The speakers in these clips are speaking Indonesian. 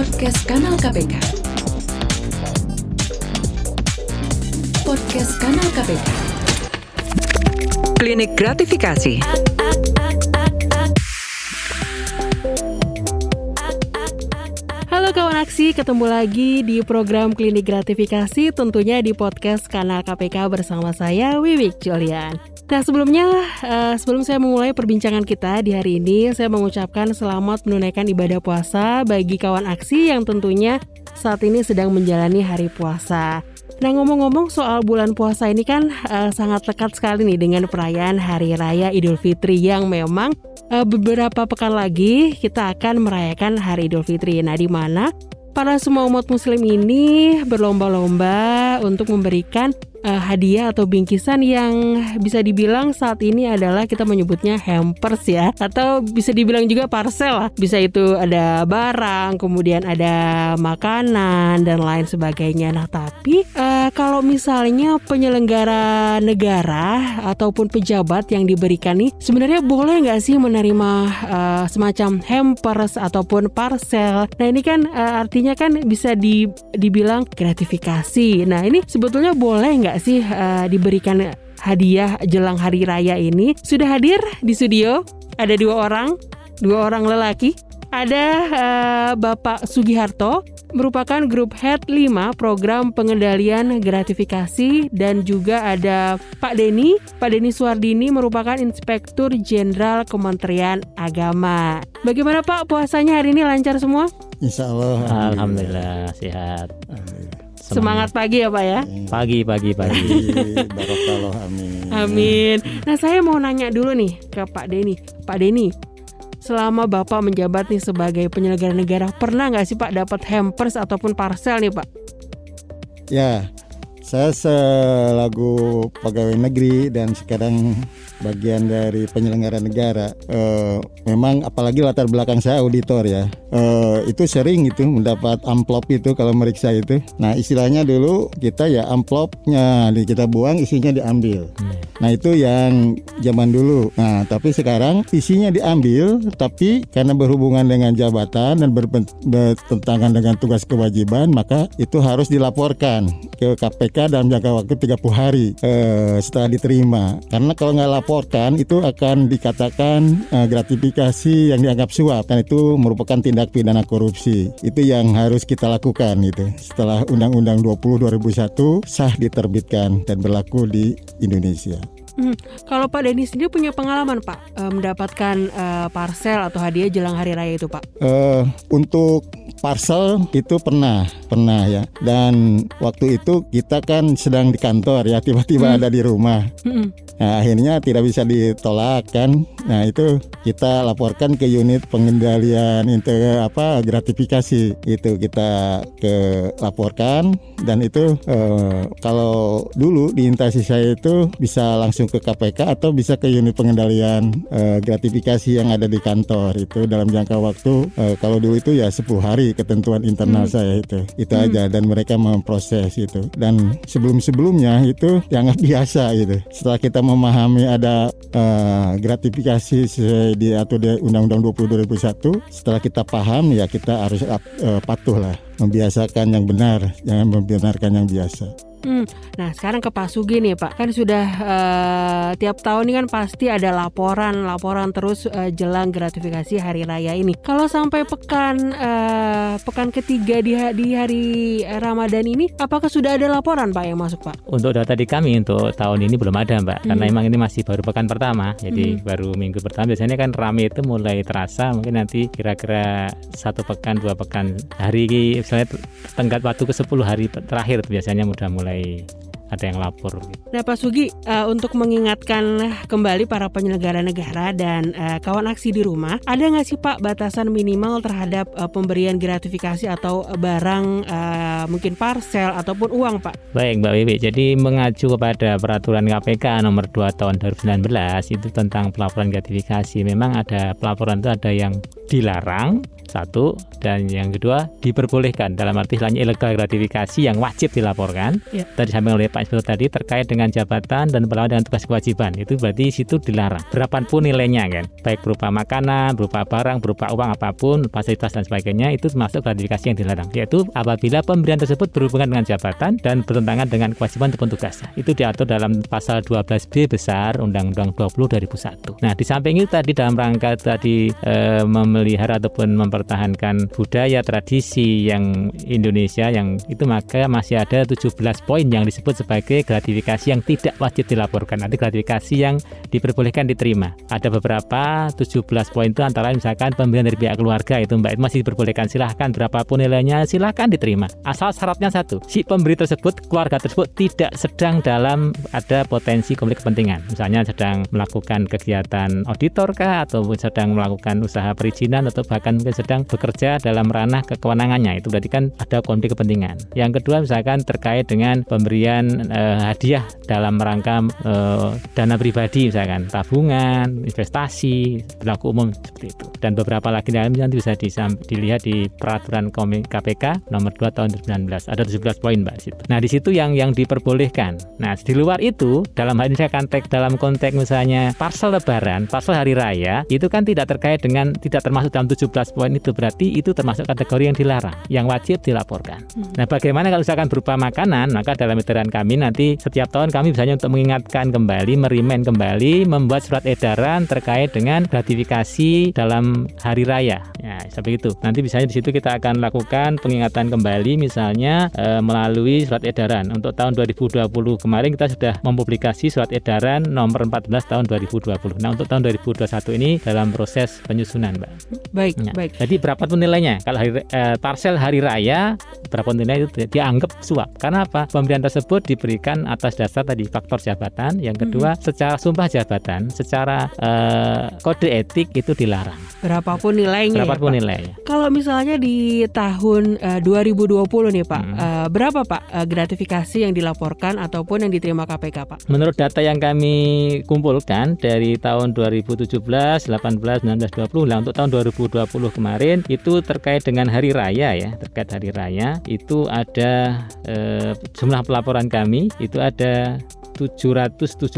Podcast Kanal KPK. Podcast Kanal KPK. Klinik gratifikasi. Halo kawan aksi, ketemu lagi di program Klinik Gratifikasi tentunya di podcast Kanal KPK bersama saya Wiwik Julian. Nah sebelumnya, uh, sebelum saya memulai perbincangan kita di hari ini, saya mengucapkan selamat menunaikan ibadah puasa bagi kawan aksi yang tentunya saat ini sedang menjalani hari puasa. Nah ngomong-ngomong soal bulan puasa ini kan uh, sangat dekat sekali nih dengan perayaan Hari Raya Idul Fitri yang memang uh, beberapa pekan lagi kita akan merayakan Hari Idul Fitri. Nah di mana para semua umat Muslim ini berlomba-lomba untuk memberikan uh, hadiah atau bingkisan yang bisa dibilang saat ini adalah kita menyebutnya hampers ya. Atau bisa dibilang juga parcel lah. Bisa itu ada barang kemudian ada makanan dan lain sebagainya. Nah tapi uh, kalau misalnya penyelenggara negara ataupun pejabat yang diberikan nih sebenarnya boleh nggak sih menerima uh, semacam hampers ataupun parcel? Nah ini kan uh, artinya kan bisa di, dibilang gratifikasi. Nah ini sebetulnya boleh nggak nggak sih uh, diberikan hadiah jelang hari raya ini? Sudah hadir di studio ada dua orang, dua orang lelaki. Ada uh, Bapak Sugiharto merupakan grup head 5 program pengendalian gratifikasi dan juga ada Pak Deni, Pak Deni Suardini merupakan Inspektur Jenderal Kementerian Agama. Bagaimana Pak puasanya hari ini lancar semua? Insya Allah. Alhamdulillah sehat. Semangat pagi ya Pak ya. Pagi pagi pagi. Barokallah amin. Amin. Nah saya mau nanya dulu nih ke Pak Denny. Pak Denny, selama Bapak menjabat nih sebagai penyelenggara negara, pernah nggak sih Pak dapat hampers ataupun parcel nih Pak? Ya, saya selagu pegawai negeri dan sekarang bagian dari penyelenggara negara. Uh, memang apalagi latar belakang saya auditor ya, uh, itu sering itu mendapat amplop itu kalau meriksa itu. Nah istilahnya dulu kita ya amplopnya kita buang isinya diambil. Hmm. Nah itu yang zaman dulu. Nah tapi sekarang isinya diambil, tapi karena berhubungan dengan jabatan dan bertentangan dengan tugas kewajiban, maka itu harus dilaporkan ke KPK dalam jangka waktu 30 hari eh, setelah diterima. Karena kalau nggak laporkan itu akan dikatakan eh, gratifikasi yang dianggap suap dan itu merupakan tindak pidana korupsi. Itu yang harus kita lakukan itu. Setelah Undang-Undang 20 2001 sah diterbitkan dan berlaku di Indonesia. Hmm. Kalau Pak Denny sendiri punya pengalaman Pak eh, mendapatkan uh, parcel atau hadiah jelang hari raya itu Pak? Uh, untuk parcel itu pernah pernah ya dan waktu itu kita kan sedang di kantor ya tiba-tiba hmm. ada di rumah hmm. nah, akhirnya tidak bisa ditolak kan nah itu kita laporkan ke unit pengendalian itu apa gratifikasi itu kita ke laporkan dan itu eh, kalau dulu di intasi saya itu bisa langsung ke KPK atau bisa ke unit pengendalian eh, gratifikasi yang ada di kantor. Itu dalam jangka waktu eh, kalau dulu itu ya 10 hari ketentuan internal hmm. saya itu. Itu hmm. aja dan mereka memproses itu. Dan sebelum sebelumnya itu yang biasa gitu. Setelah kita memahami ada uh, gratifikasi di atau di Undang-Undang 20 2001 setelah kita paham ya kita harus uh, patuh lah. Membiasakan yang benar jangan membenarkan yang biasa Hmm. Nah sekarang ke Pak Sugi nih Pak kan sudah uh, tiap tahun ini kan pasti ada laporan laporan terus uh, jelang gratifikasi hari raya ini. Kalau sampai pekan uh, pekan ketiga di, di hari Ramadan ini, apakah sudah ada laporan Pak yang masuk Pak? Untuk data di kami untuk tahun ini belum ada Mbak, hmm. karena emang ini masih baru pekan pertama, jadi hmm. baru minggu pertama. Biasanya kan rame itu mulai terasa mungkin nanti kira-kira satu pekan dua pekan hari misalnya tenggat waktu ke 10 hari terakhir biasanya mudah mulai mulai ada yang lapor. Nah Pak Sugi, uh, untuk mengingatkan kembali para penyelenggara negara dan uh, kawan aksi di rumah, ada nggak sih Pak batasan minimal terhadap uh, pemberian gratifikasi atau barang uh, mungkin parcel ataupun uang Pak? Baik Mbak Wiwi, jadi mengacu kepada peraturan KPK nomor 2 tahun 2019 itu tentang pelaporan gratifikasi, memang ada pelaporan itu ada yang dilarang satu dan yang kedua diperbolehkan dalam arti hanya ilegal gratifikasi yang wajib dilaporkan. Ya. Tadi disampaikan oleh Pak Inspektur tadi terkait dengan jabatan dan perlawanan dengan tugas kewajiban itu berarti situ dilarang. Berapapun nilainya kan, baik berupa makanan, berupa barang, berupa uang apa pun, fasilitas dan sebagainya itu termasuk gratifikasi yang dilarang. Yaitu apabila pemberian tersebut berhubungan dengan jabatan dan bertentangan dengan kewajiban ataupun tugasnya. Itu diatur dalam pasal 12B besar Undang-Undang 20 2001. Nah, di samping itu tadi dalam rangka tadi e, memelihara ataupun mempertahankan budaya tradisi yang Indonesia yang itu maka masih ada 17 poin yang disebut sebagai gratifikasi yang tidak wajib dilaporkan. Nanti gratifikasi yang diperbolehkan diterima. Ada beberapa 17 poin itu antara misalkan pemberian dari pihak keluarga itu Mbak itu masih diperbolehkan silahkan berapapun nilainya silahkan diterima. Asal syaratnya satu, si pemberi tersebut keluarga tersebut tidak sedang dalam ada potensi konflik kepentingan. Misalnya sedang melakukan kegiatan auditor kah atau sedang melakukan usaha perizinan atau bahkan mungkin sedang bekerja dalam ranah kewenangannya itu berarti kan ada konflik kepentingan. Yang kedua misalkan terkait dengan pemberian eh, hadiah dalam rangka eh, dana pribadi misalkan tabungan, investasi, berlaku umum seperti itu. Dan beberapa lagi nanti bisa dilihat di peraturan KPK nomor 2 tahun 2019 ada 17 poin Mbak situ. Nah, di situ yang yang diperbolehkan. Nah, di luar itu dalam hal ini saya konteks dalam konteks misalnya parcel lebaran, parcel hari raya itu kan tidak terkait dengan tidak termasuk dalam 17 poin itu berarti itu termasuk kategori yang dilarang, yang wajib dilaporkan. Hmm. Nah, bagaimana kalau misalkan berupa makanan, maka dalam edaran kami nanti setiap tahun kami misalnya untuk mengingatkan kembali, merimen kembali, membuat surat edaran terkait dengan gratifikasi dalam hari raya. Ya, seperti itu. Nanti misalnya di situ kita akan lakukan pengingatan kembali misalnya e, melalui surat edaran. Untuk tahun 2020 kemarin kita sudah mempublikasi surat edaran nomor 14 tahun 2020. Nah, untuk tahun 2021 ini dalam proses penyusunan, Mbak. Baik, ya. baik. Jadi berapa tuh nilainya? Kalau hari, e, hari raya berapa nilai itu dianggap suap. Karena apa? Pemberian tersebut diberikan atas dasar tadi faktor jabatan. Yang kedua, hmm. secara sumpah jabatan, secara e, kode etik itu dilarang. Berapapun nilainya. Ya, Berapapun ya, nilainya. Kalau misalnya di tahun uh, 2020 nih Pak, hmm. uh, berapa Pak uh, gratifikasi yang dilaporkan ataupun yang diterima KPK Pak? Menurut data yang kami kumpulkan dari tahun 2017, 18, 19, 20, lah untuk tahun 2020 kemarin itu terkait dengan hari raya ya, terkait hari raya itu ada uh, jumlah pelaporan kami itu ada 772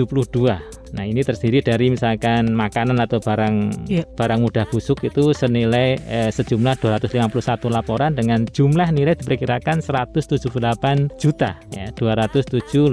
Nah ini terdiri dari misalkan makanan atau barang yeah. barang mudah busuk itu senilai eh, sejumlah 251 laporan dengan jumlah nilai diperkirakan 178 juta ya 207.899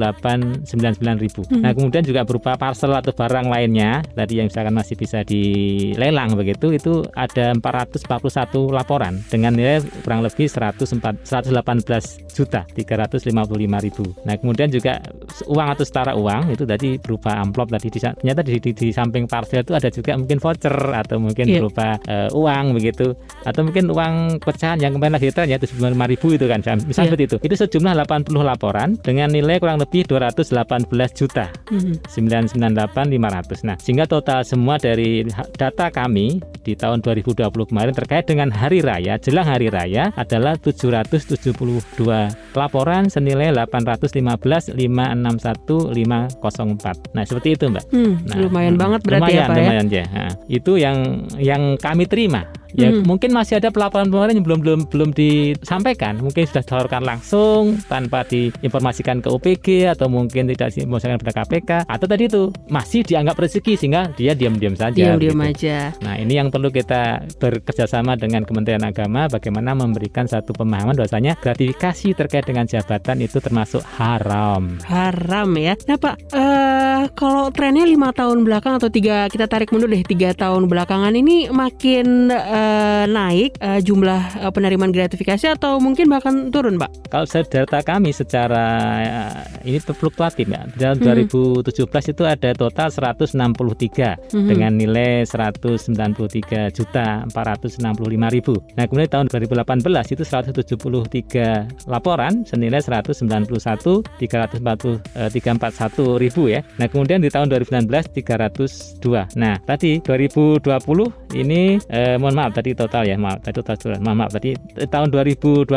ribu. Hmm. Nah kemudian juga berupa parcel atau barang lainnya tadi yang misalkan masih bisa dilelang begitu itu ada 441 laporan dengan nilai kurang lebih 104, 118 juta 355 ribu. Nah kemudian juga uang atau setara uang itu tadi berupa amplop tadi di, ternyata di, di, di samping parcel itu ada juga mungkin voucher atau mungkin yeah. berupa uh, uang begitu. Atau mungkin uang pecahan yang kemarin lagi tren ya lima ribu itu kan misalnya yeah. seperti itu. Itu sejumlah 80 laporan dengan nilai kurang lebih 218 juta. Mm-hmm. 998 500 nah sehingga total semua dari data kami di tahun 2020 kemarin terkait dengan hari raya jelang hari raya adalah 772 laporan senilai 815 561 504 nah seperti itu mbak Hmm, nah, lumayan hmm, banget berarti lumayan, ya Pak ya? lumayan ya. Nah, itu yang yang kami terima Ya hmm. mungkin masih ada pelaporan-pelaporan yang belum belum belum disampaikan, mungkin sudah disalurkan langsung tanpa diinformasikan ke OPG atau mungkin tidak diinformasikan kepada KPK atau tadi itu masih dianggap rezeki sehingga dia diam-diam saja. Diam-diam gitu. aja. Nah ini yang perlu kita bekerjasama dengan Kementerian Agama bagaimana memberikan satu pemahaman bahwasanya gratifikasi terkait dengan jabatan itu termasuk haram. Haram ya. Nah Pak, uh, kalau trennya lima tahun belakang atau tiga kita tarik mundur deh tiga tahun belakangan ini makin uh, naik uh, jumlah uh, penerimaan gratifikasi atau mungkin bahkan turun, Pak? Kalau data kami secara uh, ini fluktuatif ya. Dalam hmm. 2017 itu ada total 163 hmm. dengan nilai 193 juta 465 ribu. Nah kemudian tahun 2018 itu 173 laporan senilai 191 340 eh, 341 ribu ya. Nah kemudian di tahun 2019 302. Nah tadi 2020 ini eh, mohon maaf tadi total ya maaf tadi total maaf, maaf tadi tahun 2020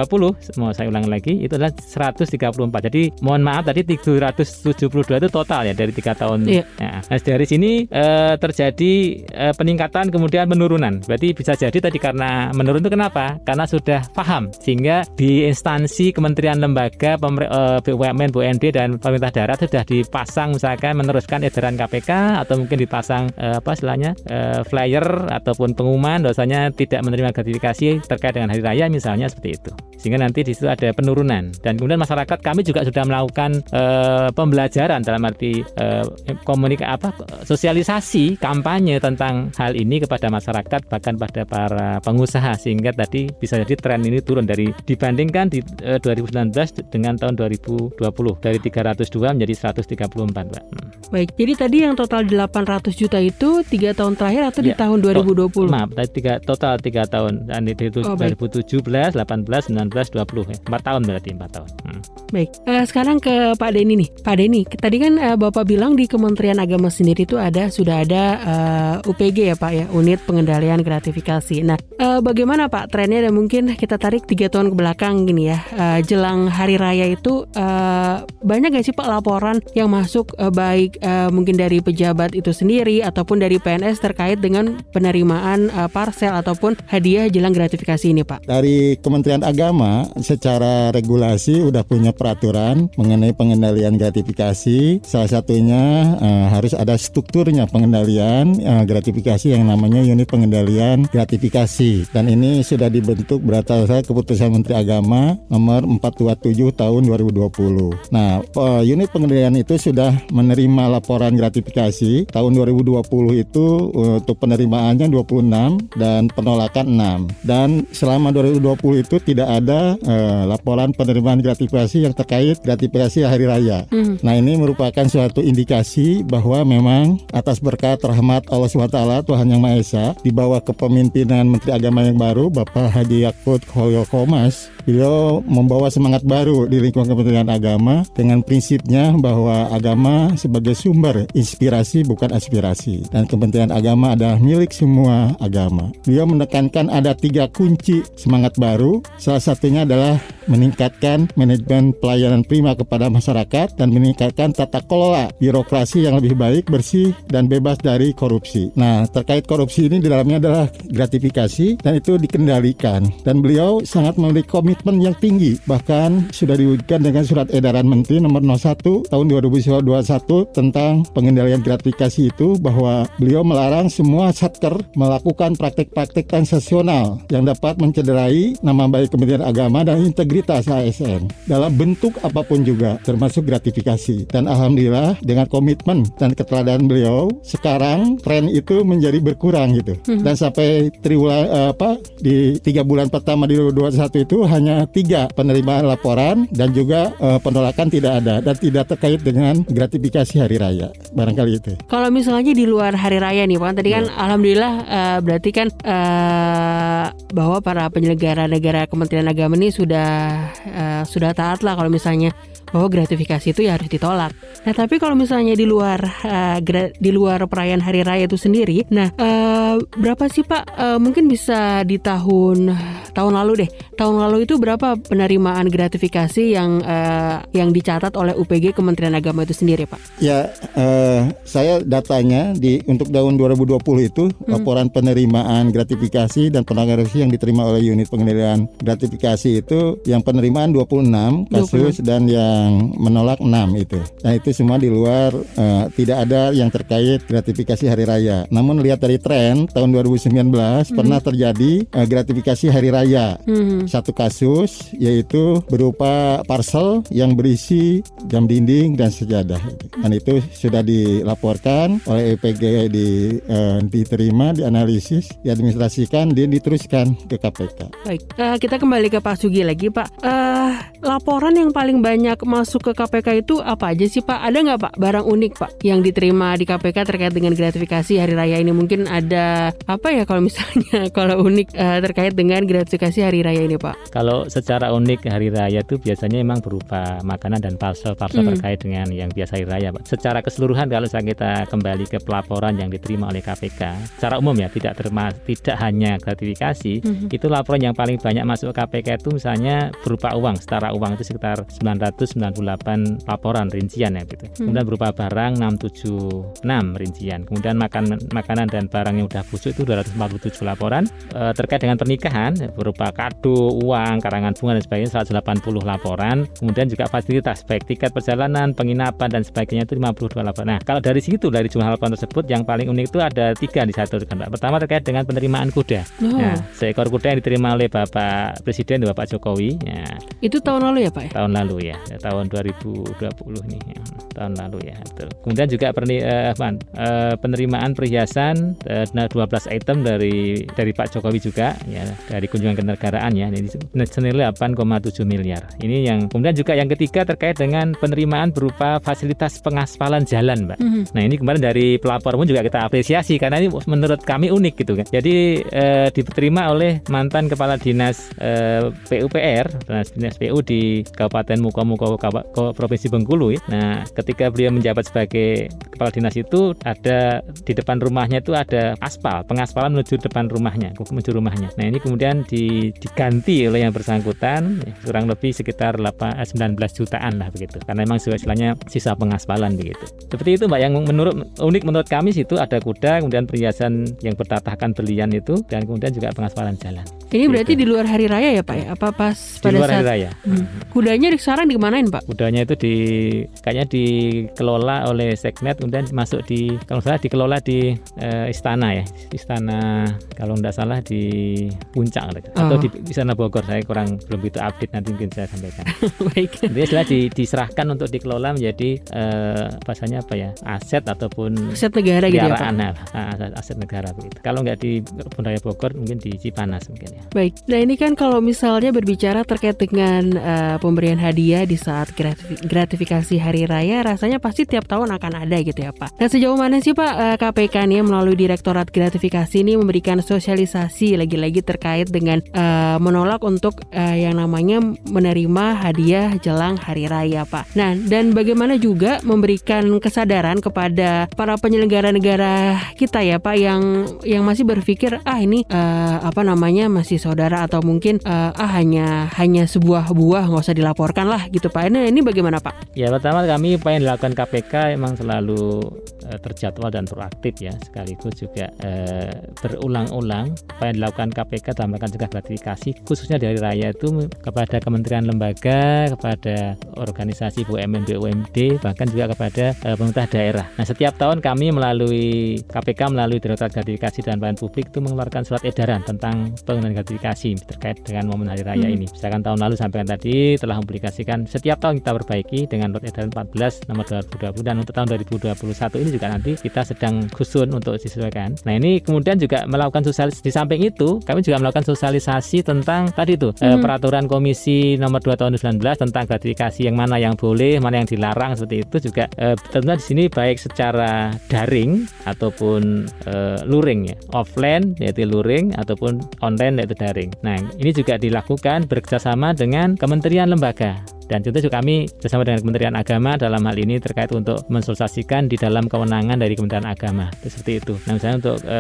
mau saya ulang lagi itu adalah 134 jadi mohon maaf tadi 372 itu total ya dari tiga tahun iya. ya. nah dari sini eh, terjadi eh, peningkatan kemudian penurunan berarti bisa jadi tadi karena menurun itu kenapa karena sudah paham sehingga di instansi kementerian lembaga pemer, eh, BUMN BUMD dan pemerintah daerah sudah dipasang misalkan meneruskan edaran KPK atau mungkin dipasang eh, apa istilahnya eh, flyer ataupun pengumuman dosanya tidak menerima gratifikasi terkait dengan hari raya misalnya seperti itu sehingga nanti di situ ada penurunan dan kemudian masyarakat kami juga sudah melakukan uh, pembelajaran dalam arti uh, komunika apa sosialisasi kampanye tentang hal ini kepada masyarakat bahkan pada para pengusaha sehingga tadi bisa jadi tren ini turun dari dibandingkan di uh, 2019 dengan tahun 2020 dari 302 menjadi 134 Mbak. Hmm. Baik, jadi tadi yang total 800 juta itu tiga tahun terakhir atau ya, di tahun 2020? To, maaf, tiga, total tiga tahun dan itu oh, 2017, 18, 19 20 ya. 4 tahun berarti 4 tahun. Hmm. Baik, uh, sekarang ke Pak Denny nih. Pak Denny, tadi kan uh, Bapak bilang di Kementerian Agama sendiri itu ada sudah ada uh, eh, UPG ya Pak ya, Unit Pengendalian Gratifikasi. Nah, uh, bagaimana Pak trennya dan mungkin kita tarik tiga tahun ke belakang gini ya, uh, jelang Hari Raya itu uh, banyak gak sih Pak laporan yang masuk uh, baik uh, mungkin dari pejabat itu sendiri ataupun dari PNS terkait dengan penerimaan uh, parsel ataupun hadiah jelang gratifikasi ini Pak? Dari Kementerian Agama secara regulasi udah punya peraturan mengenai pengendalian gratifikasi. Salah satunya uh, harus ada strukturnya pengendalian uh, gratifikasi yang namanya unit pengendalian gratifikasi. Dan ini sudah dibentuk berdasarkan keputusan Menteri Agama nomor 427 tahun 2020. Nah, unit pengendalian itu sudah menerima laporan gratifikasi tahun 2020 itu uh, untuk penerimaannya 26 dan penolakan 6. Dan selama 2020 itu tidak ada uh, laporan penerimaan gratifikasi yang terkait gratifikasi hari raya. Hmm. Nah ini merupakan suatu indikasi bahwa memang atas berkat rahmat Allah SWT Tuhan Yang Maha Esa di bawah kepemimpinan Menteri Agama yang baru Bapak Haji Yakut Khoyo Komas beliau membawa semangat baru di lingkungan Kementerian Agama dengan prinsipnya bahwa agama sebagai sumber inspirasi bukan aspirasi dan Kementerian Agama adalah milik semua agama. Beliau menekankan ada tiga kunci semangat baru. Salah satunya adalah meningkatkan manajemen pelayanan prima kepada masyarakat dan meningkatkan tata kelola birokrasi yang lebih baik, bersih, dan bebas dari korupsi. Nah, terkait korupsi ini di dalamnya adalah gratifikasi dan itu dikendalikan. Dan beliau sangat memiliki komitmen yang tinggi, bahkan sudah diwujudkan dengan surat edaran Menteri nomor 01 tahun 2021 tentang pengendalian gratifikasi itu bahwa beliau melarang semua satker melakukan praktek-praktek transaksional yang dapat mencederai nama baik Kementerian Agama dan integritas ASN dalam bentuk apa pun juga termasuk gratifikasi. Dan alhamdulillah dengan komitmen dan keteladanan beliau sekarang tren itu menjadi berkurang gitu. Hmm. dan sampai triwulan uh, apa di tiga bulan pertama di 2021 itu hanya tiga penerimaan laporan dan juga uh, penolakan tidak ada dan tidak terkait dengan gratifikasi hari raya barangkali itu kalau misalnya di luar hari raya nih pak tadi kan yeah. alhamdulillah uh, berarti kan uh, bahwa para penyelenggara negara Kementerian Agama ini sudah uh, sudah taat lah kalau misalnya bahwa gratifikasi itu ya harus ditolak. Nah, tapi kalau misalnya di luar uh, di luar perayaan hari raya itu sendiri, nah uh, berapa sih Pak? Uh, mungkin bisa di tahun tahun lalu deh. Tahun lalu itu berapa penerimaan gratifikasi yang uh, yang dicatat oleh UPG Kementerian Agama itu sendiri, Pak? Ya, uh, saya datanya di untuk tahun 2020 itu hmm. laporan penerimaan gratifikasi dan penanggalan yang diterima oleh unit pengendalian gratifikasi itu yang penerimaan 26 kasus 26. dan yang yang menolak 6 itu. Nah itu semua di luar uh, tidak ada yang terkait gratifikasi hari raya. Namun lihat dari tren tahun 2019 hmm. pernah terjadi uh, gratifikasi hari raya. Hmm. Satu kasus yaitu berupa parcel yang berisi jam dinding dan sejadah. Dan itu sudah dilaporkan oleh EPG di uh, diterima, dianalisis, diadministrasikan, dia diteruskan ke KPK. Baik, uh, kita kembali ke Pak Sugi lagi Pak. Uh, laporan yang paling banyak masuk ke KPK itu apa aja sih Pak? Ada nggak Pak barang unik Pak yang diterima di KPK terkait dengan gratifikasi hari raya ini? Mungkin ada apa ya kalau misalnya kalau unik uh, terkait dengan gratifikasi hari raya ini Pak? Kalau secara unik hari raya itu biasanya memang berupa makanan dan parcel-parcel hmm. terkait dengan yang biasa hari raya Pak. Secara keseluruhan kalau kita kembali ke pelaporan yang diterima oleh KPK, secara umum ya tidak termas tidak hanya gratifikasi, hmm. itu laporan yang paling banyak masuk ke KPK itu misalnya berupa uang, setara uang itu sekitar 998 laporan rincian ya gitu. Hmm. Kemudian berupa barang 676 rincian. Kemudian makan makanan dan barang yang sudah busuk itu 247 laporan. E, terkait dengan pernikahan berupa kado, uang, karangan bunga dan sebagainya 180 laporan. Kemudian juga fasilitas baik tiket perjalanan, penginapan dan sebagainya itu 52 laporan. Nah, kalau dari situ dari jumlah laporan tersebut yang paling unik itu ada tiga di satu kan Pertama terkait dengan penerimaan kuda. Oh. Nah, seekor kuda yang diterima oleh Bapak Presiden Bapak Jokowi. Ya. Itu tahun lalu ya Pak? Ya? Tahun lalu ya tahun 2020 nih. Ya tahun lalu ya. Betul. Kemudian juga perni, uh, uh, penerimaan perhiasan uh, eh, 12 item dari dari Pak Jokowi juga ya dari kunjungan kenegaraan ya ini senilai 8,7 miliar. Ini yang kemudian juga yang ketiga terkait dengan penerimaan berupa fasilitas pengaspalan jalan, Mbak. Mm -hmm. Nah, ini kemarin dari pelapor pun juga kita apresiasi karena ini menurut kami unik gitu kan. Jadi uh, diterima oleh mantan kepala dinas uh, PUPR, dinas PU di Kabupaten Mukomuko Provinsi Bengkulu ya. Nah, ketika beliau menjabat sebagai kepala dinas itu ada di depan rumahnya itu ada aspal, pengaspalan menuju depan rumahnya, menuju rumahnya. Nah ini kemudian di, diganti oleh yang bersangkutan ya, kurang lebih sekitar 8, 19 eh, jutaan lah begitu. Karena memang istilahnya sisa pengaspalan begitu. Seperti itu Mbak yang menurut unik menurut kami situ ada kuda, kemudian perhiasan yang bertatahkan berlian itu dan kemudian juga pengaspalan jalan. Ini gitu. berarti di luar hari raya ya Pak ya? Apa pas di pada luar saat hari raya? Hmm. Kudanya sekarang dimanain Pak? Kudanya itu di kayaknya di dikelola oleh Seknet kemudian masuk di kalau salah dikelola di uh, istana ya. Istana kalau tidak salah di puncak oh. atau di istana Bogor saya kurang belum begitu update nanti mungkin saya sampaikan. Baik. Jadi setelah di, diserahkan untuk dikelola menjadi uh, bahasanya apa ya aset ataupun aset negara gitu ya Pak? nah, aset, aset negara begitu. Kalau nggak di Bundaya Bogor mungkin di Cipanas mungkin ya. Baik. Nah ini kan kalau misalnya berbicara terkait dengan uh, pemberian hadiah di saat gratifikasi hari raya rasanya pasti tiap tahun akan ada gitu ya Pak. Nah sejauh mana sih Pak KPK eh, nih melalui Direktorat Gratifikasi ini memberikan sosialisasi lagi-lagi terkait dengan uh, menolak untuk uh, yang namanya menerima hadiah jelang hari raya Pak. Nah dan bagaimana juga memberikan kesadaran kepada para penyelenggara negara kita ya Pak yang yang masih berpikir ah ini uh, apa namanya masih saudara atau mungkin uh, ah hanya hanya sebuah buah nggak usah dilaporkan lah gitu Pak. Ini ini bagaimana Pak? Ya pertama kami pengen dilakukan KPK emang selalu uh, terjadwal dan proaktif ya sekaligus juga uh, berulang-ulang apa yang dilakukan KPK dalam melakukan cegah gratifikasi khususnya dari raya itu kepada kementerian lembaga kepada organisasi BUMN BUMD bahkan juga kepada uh, pemerintah daerah. Nah setiap tahun kami melalui KPK melalui Direktorat Gratifikasi dan Pelayanan Publik itu mengeluarkan surat edaran tentang pengenaan gratifikasi terkait dengan momen hari raya hmm. ini. Misalkan tahun lalu sampai tadi telah mempublikasikan setiap tahun kita perbaiki dengan surat edaran 14 nomor 2020 dan untuk tahun 2021 ini juga nanti kita sedang khusun untuk disesuaikan. Nah ini kemudian juga melakukan sosialisasi di samping itu kami juga melakukan sosialisasi tentang tadi itu eh, hmm. peraturan komisi nomor 2 tahun 2019 tentang gratifikasi yang mana yang boleh, mana yang dilarang seperti itu juga eh, tentunya di sini baik secara daring ataupun eh, luring ya, offline yaitu luring ataupun online yaitu daring. Nah ini juga dilakukan bekerjasama dengan kementerian lembaga dan juga kami bersama dengan Kementerian Agama dalam hal ini terkait untuk mensosialisasikan di dalam kewenangan dari Kementerian Agama itu seperti itu. Nah misalnya untuk e,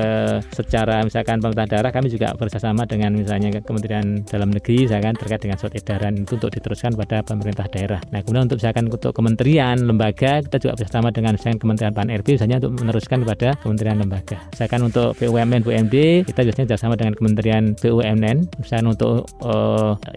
secara misalkan pemerintah daerah kami juga bersama dengan misalnya Kementerian Dalam Negeri misalkan terkait dengan surat edaran itu untuk diteruskan pada pemerintah daerah. Nah kemudian untuk misalkan untuk kementerian lembaga kita juga bersama dengan misalkan Kementerian Pan RB misalnya untuk meneruskan kepada kementerian lembaga. Misalkan untuk BUMN BUMD kita biasanya bersama dengan Kementerian BUMN misalkan untuk e,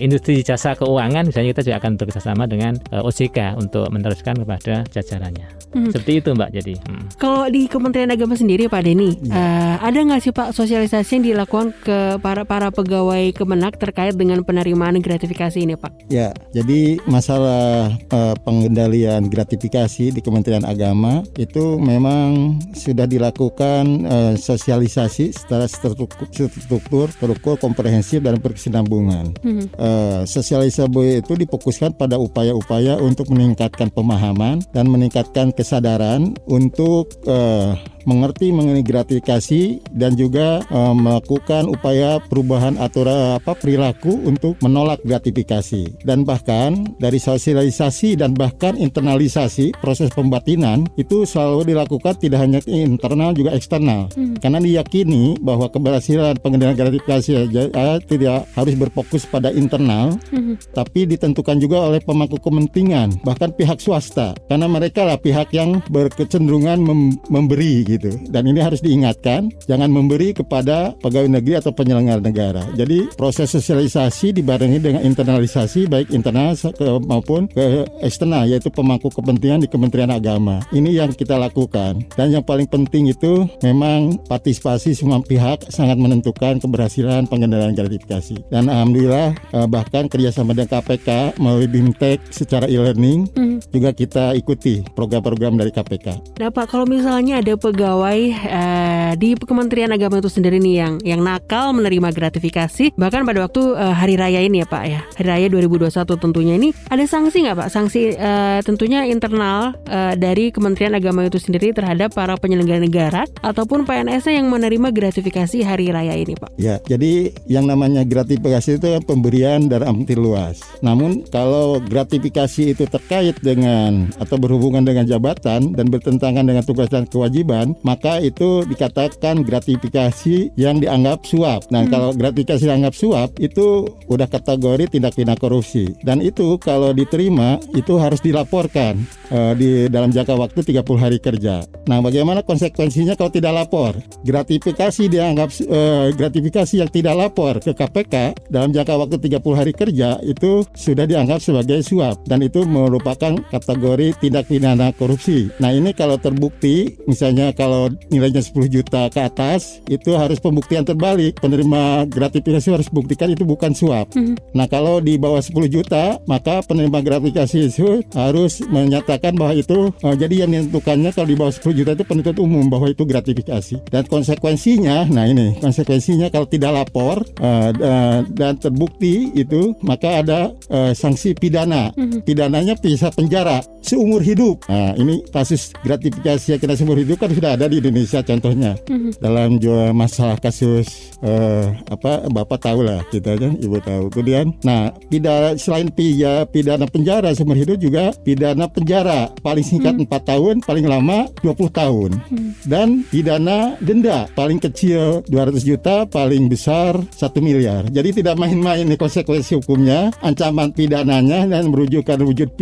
industri jasa keuangan misalnya kita juga akan bekerja bersama dengan uh, OJK untuk meneruskan kepada jajarannya. Hmm. Seperti itu Mbak. Jadi hmm. kalau di Kementerian Agama sendiri Pak Denny, ya. uh, ada nggak sih Pak sosialisasi yang dilakukan ke para para pegawai Kemenak terkait dengan penerimaan gratifikasi ini Pak? Ya, jadi masalah uh, pengendalian gratifikasi di Kementerian Agama itu memang sudah dilakukan uh, sosialisasi secara struktur, struktur terukur, komprehensif dan berkesinambungan. Hmm. Uh, sosialisasi itu difokuskan pada upaya-upaya untuk meningkatkan pemahaman dan meningkatkan kes kesadaran untuk uh, mengerti mengenai gratifikasi dan juga uh, melakukan upaya perubahan aturan apa perilaku untuk menolak gratifikasi dan bahkan dari sosialisasi dan bahkan internalisasi proses pembatinan itu selalu dilakukan tidak hanya internal juga eksternal hmm. karena diyakini bahwa keberhasilan pengendalian gratifikasi uh, tidak harus berfokus pada internal hmm. tapi ditentukan juga oleh pemangku kepentingan bahkan pihak swasta karena mereka lah pihak yang berkecenderungan mem memberi gitu dan ini harus diingatkan jangan memberi kepada pegawai negeri atau penyelenggara negara. Jadi proses sosialisasi dibarengi dengan internalisasi baik internal maupun ke eksternal yaitu pemangku kepentingan di Kementerian Agama. Ini yang kita lakukan. Dan yang paling penting itu memang partisipasi semua pihak sangat menentukan keberhasilan pengendalian gratifikasi. Dan alhamdulillah eh, bahkan kerjasama dengan KPK melalui BIMTEK secara e-learning hmm. juga kita ikuti program-program dari KPK. Nah Pak, kalau misalnya ada pegawai uh, di Kementerian Agama itu sendiri nih yang yang nakal menerima gratifikasi bahkan pada waktu uh, hari raya ini ya Pak ya, hari raya 2021 tentunya ini ada sanksi nggak Pak? Sanksi uh, tentunya internal uh, dari Kementerian Agama itu sendiri terhadap para penyelenggara negara ataupun PNS yang menerima gratifikasi hari raya ini Pak. Ya, jadi yang namanya gratifikasi itu kan pemberian dari arti luas. Namun kalau gratifikasi itu terkait dengan atau berhubungan dengan jabatan dan bertentangan dengan tugas dan kewajiban, maka itu dikatakan gratifikasi yang dianggap suap. Nah, hmm. kalau gratifikasi dianggap suap itu udah kategori tindak pidana korupsi. Dan itu kalau diterima itu harus dilaporkan uh, di dalam jangka waktu 30 hari kerja. Nah, bagaimana konsekuensinya kalau tidak lapor? Gratifikasi dianggap uh, gratifikasi yang tidak lapor ke KPK dalam jangka waktu 30 hari kerja itu sudah dianggap sebagai suap dan itu merupakan kategori tindak pidana korupsi. Nah, ini kalau terbukti misalnya kalau nilainya 10 juta ke atas itu harus pembuktian terbalik. Penerima gratifikasi harus buktikan itu bukan suap. Hmm. Nah, kalau di bawah 10 juta maka penerima gratifikasi itu harus menyatakan bahwa itu uh, jadi yang menentukannya kalau di bawah 10 juta itu penuntut umum bahwa itu gratifikasi dan konsekuensinya nah ini konsekuensinya kalau tidak lapor uh, uh, dan terbukti itu maka ada uh, sanksi pidana mhm. pidananya bisa penjara seumur hidup nah ini kasus gratifikasi yang kena seumur hidup kan sudah ada di Indonesia contohnya mhm. dalam jual masalah kasus uh, apa bapak tahu lah kita kan ibu tahu kemudian nah pidana selain pidana pidana penjara seumur hidup juga pidana penjara paling singkat hmm. 4 tahun paling lama 20 tahun hmm. dan pidana denda paling kecil 200 juta paling besar 1 miliar jadi tidak main-main nih konsekuensi hukumnya ancaman pidananya dan merujukan wujud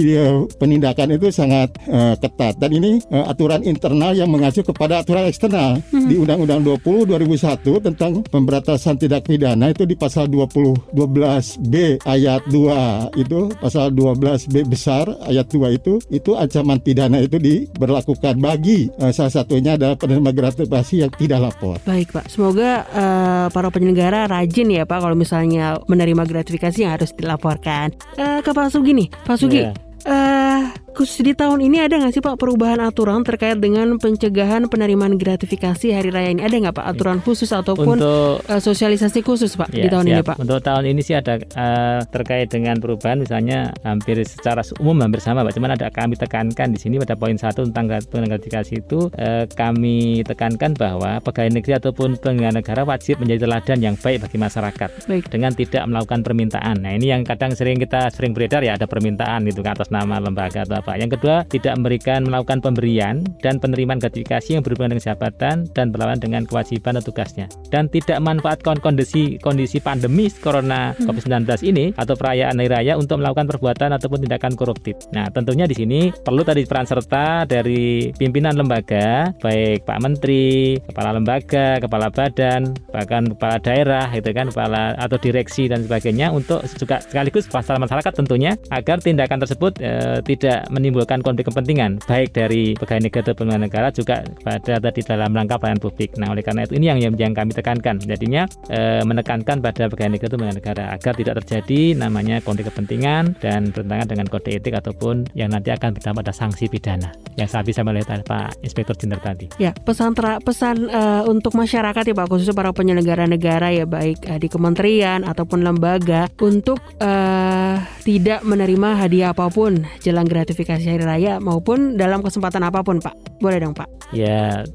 penindakan itu sangat uh, ketat dan ini uh, aturan internal yang mengacu kepada aturan eksternal hmm. di Undang-Undang 20 2001 tentang pemberantasan tindak pidana itu di pasal 20 12B ayat 2 itu pasal 12B besar ayat 2 itu itu ancaman pidana itu diberlakukan bagi uh, salah satunya adalah penerima gratifikasi yang tidak lapor. Baik Pak, semoga uh, para penyelenggara rajin ya Pak kalau misalnya menerima gratifikasi yang harus dilaporkan. Uh, ke Pak Sugi nih, Pak Sugi. Yeah. Uh, khusus di tahun ini ada nggak sih Pak perubahan aturan terkait dengan pencegahan penerimaan gratifikasi hari raya ini? Ada nggak Pak aturan khusus ataupun Untuk, uh, sosialisasi khusus Pak ya, di tahun siap. ini Pak? Untuk tahun ini sih ada uh, terkait dengan perubahan misalnya hampir secara umum hampir sama Pak. Cuman ada kami tekankan di sini pada poin satu tentang penerimaan gratifikasi itu uh, kami tekankan bahwa pegawai negeri ataupun penyelenggara negara wajib menjadi teladan yang baik bagi masyarakat baik. dengan tidak melakukan permintaan. Nah ini yang kadang sering kita sering beredar ya ada permintaan itu atas nama lembaga atau Pak. Yang kedua, tidak memberikan melakukan pemberian dan penerimaan gratifikasi yang berhubungan dengan jabatan dan berlawan dengan kewajiban atau tugasnya. Dan tidak manfaatkan kondisi kondisi pandemi corona Hmm. COVID-19 ini atau perayaan hari raya untuk melakukan perbuatan ataupun tindakan koruptif. Nah, tentunya di sini perlu tadi peran serta dari pimpinan lembaga, baik Pak Menteri, kepala lembaga, kepala badan, bahkan kepala daerah, gitu kan, kepala atau direksi dan sebagainya untuk juga sekaligus pasal masyarakat tentunya agar tindakan tersebut eh, tidak menimbulkan konflik kepentingan baik dari pegawai negara atau penyelenggara negara juga pada tadi dalam rangka pelayanan publik. Nah, oleh karena itu ini yang yang, kami tekankan. Jadinya eh, menekankan pada pegawai negara atau penyelenggara negara agar tidak terjadi namanya konflik kepentingan dan bertentangan dengan kode etik ataupun yang nanti akan berdampak pada sanksi pidana. Yang saya bisa melihat Pak Inspektur Jenderal tadi. Ya, pesan tra- pesan eh, untuk masyarakat ya Pak, khususnya para penyelenggara negara ya baik eh, di kementerian ataupun lembaga untuk eh, tidak menerima hadiah apa pun jelang gratifikasi hari raya maupun dalam kesempatan apa pun Pak. Boleh dong Pak. Ya,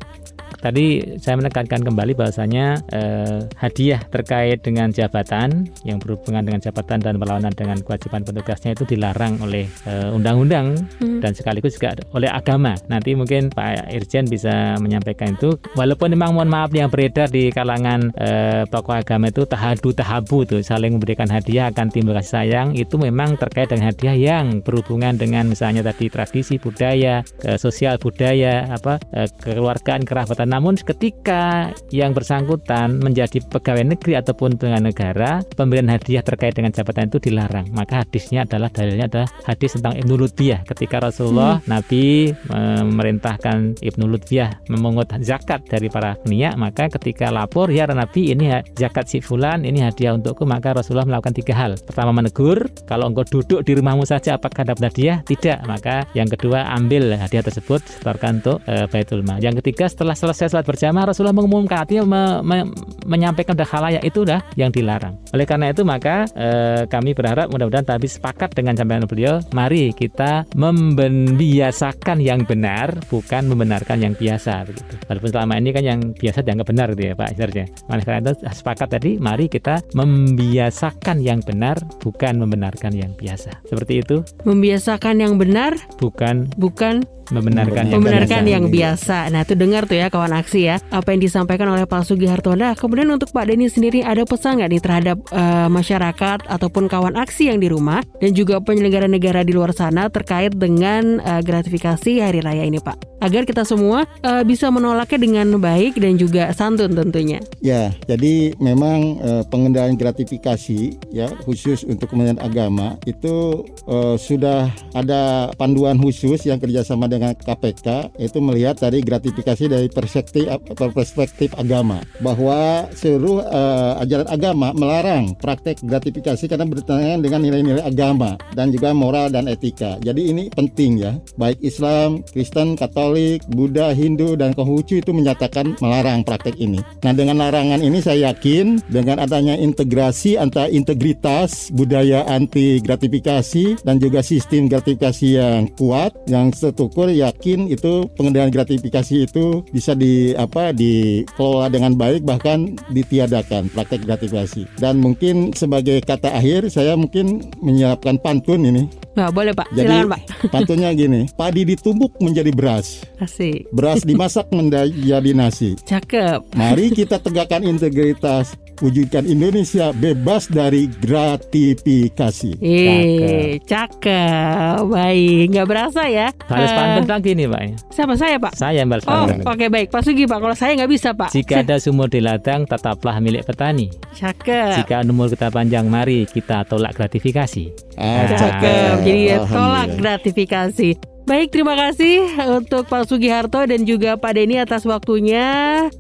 tadi saya menekankan kembali bahwasanya eh, hadiah terkait dengan jabatan yang berhubungan dengan jabatan dan berlawanan dengan kewajiban petugasnya itu dilarang oleh eh, undang-undang Hmm. dan sekaligus juga oleh agama. Nanti mungkin Pak Irjen bisa menyampaikan itu. Walaupun memang mohon maaf yang beredar di kalangan eh, tokoh agama itu tahadu tahabu tuh saling memberikan hadiah akan timbul kasih sayang itu memang terkait dengan hadiah yang berhubungan dengan misalnya tadi tradisi budaya, eh, sosial budaya, apa eh, kekeluargaan kerabatan. Namun ketika yang bersangkutan menjadi pegawai negeri ataupun dengan negara, pemberian hadiah terkait dengan jabatan itu dilarang. Maka hadisnya adalah dalilnya adalah hadis tentang Ibnu Lutbiyah ketika Rasulullah Nabi memerintahkan Ibnu Lutbiyah memungut zakat dari para kenia maka ketika lapor ya Nabi ini zakat si fulan ini hadiah untukku maka Rasulullah melakukan tiga hal. Pertama menegur kalau engkau duduk di rumahmu saja apakah dapat hadiah? Tidak. Maka yang kedua ambil hadiah tersebut setorkan untuk eh, Baitul Mal. Yang ketiga setelah selesai sholat berjamaah Rasulullah mengumumkan artinya me- me- menyampaikan udah khalayak itu udah yang dilarang. Oleh karena itu maka eh, kami berharap mudah-mudahan tadi sepakat dengan sampaian beliau mari kita membiasakan yang benar bukan membenarkan yang biasa begitu. Walaupun selama ini kan yang biasa dianggap benar gitu ya Pak Isarja oleh karena itu sepakat tadi mari kita membiasakan yang benar bukan membenarkan yang biasa. Seperti itu. Membiasakan yang benar bukan bukan membenarkan yang membenarkan biasa. yang biasa. Nah, itu dengar tuh ya kawan aksi ya apa yang disampaikan oleh Pak Sugiharto. Nah, kemudian untuk Pak Denny sendiri ada pesan nggak nih terhadap eh, masyarakat ataupun kawan aksi yang di rumah dan juga penyelenggara negara di luar sana terkait dengan eh, gratifikasi hari raya ini, Pak? Agar kita semua eh, bisa menolaknya dengan baik dan juga santun tentunya. Ya, jadi memang eh, pengendalian gratifikasi ya khusus untuk Kementerian Agama itu eh, sudah ada panduan khusus yang kerjasama dengan KPK itu melihat dari gratifikasi dari perspektif perspektif agama bahwa seluruh eh, ajaran agama melarang praktek gratifikasi karena bertentangan dengan nilai-nilai agama dan juga moral dan etika. Jadi ini penting ya, baik Islam, Kristen, Katolik, Buddha, Hindu dan Konghucu itu menyatakan melarang praktek ini. Nah, dengan larangan ini saya yakin dengan adanya integrasi antara integritas budaya anti gratifikasi dan juga sistem gratifikasi yang kuat yang setukur yakin itu pengendalian gratifikasi itu bisa di apa dikelola dengan baik bahkan ditiadakan praktek gratifikasi. Dan mungkin sebagai kata akhir saya mungkin menyiapkan pantun ini. Nggak boleh Pak, Jadi silakan Pak. pantunnya gini, padi ditumbuk menjadi beras, Asik, beras dimasak menjadi nasi. cakep. Mari kita tegakkan integritas, wujudkan Indonesia bebas dari gratifikasi. Eh, cakep. Baik, nggak berasa ya. Balas Eh, pantun lagi nih Pak ya. Siapa saya Pak? Saya yang balas Oh, oke baik. Pak Sugi Pak, kalau saya nggak bisa Pak. Jika ada sumur di ladang, tetaplah milik petani. Cakep. Jika umur kita panjang, mari kita tolak gratifikasi. Ah, Cakep. Jadi ya, Alhamdulillah. tolak gratifikasi. Baik, terima kasih untuk Pak Sugiharto dan juga Pak Denny atas waktunya.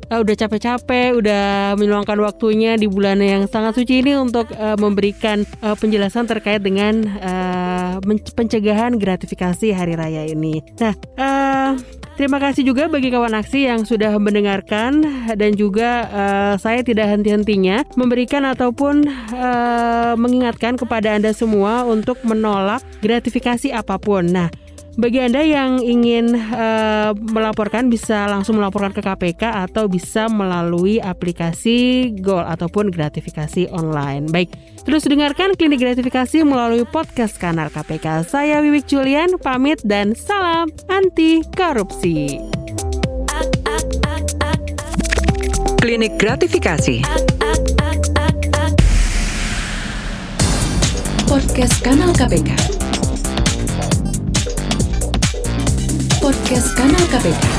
Eh, udah capek-capek, udah meluangkan waktunya di bulan yang sangat suci ini untuk eh, memberikan eh, penjelasan terkait dengan men- pencegahan gratifikasi hari raya ini. Nah, eh, terima kasih juga bagi kawan aksi yang sudah mendengarkan dan juga eh, saya tidak henti-hentinya memberikan ataupun eh, mengingatkan kepada Anda semua untuk menolak gratifikasi apa pun. Nah, bagi Anda yang ingin uh, melaporkan bisa langsung melaporkan ke KPK atau bisa melalui aplikasi Goal ataupun gratifikasi online. Baik, terus dengarkan klinik gratifikasi melalui podcast kanal KPK. Saya Wiwik Julian pamit dan salam anti korupsi. Klinik gratifikasi. Podcast Kanal KPK. Podcast Kanal KPK.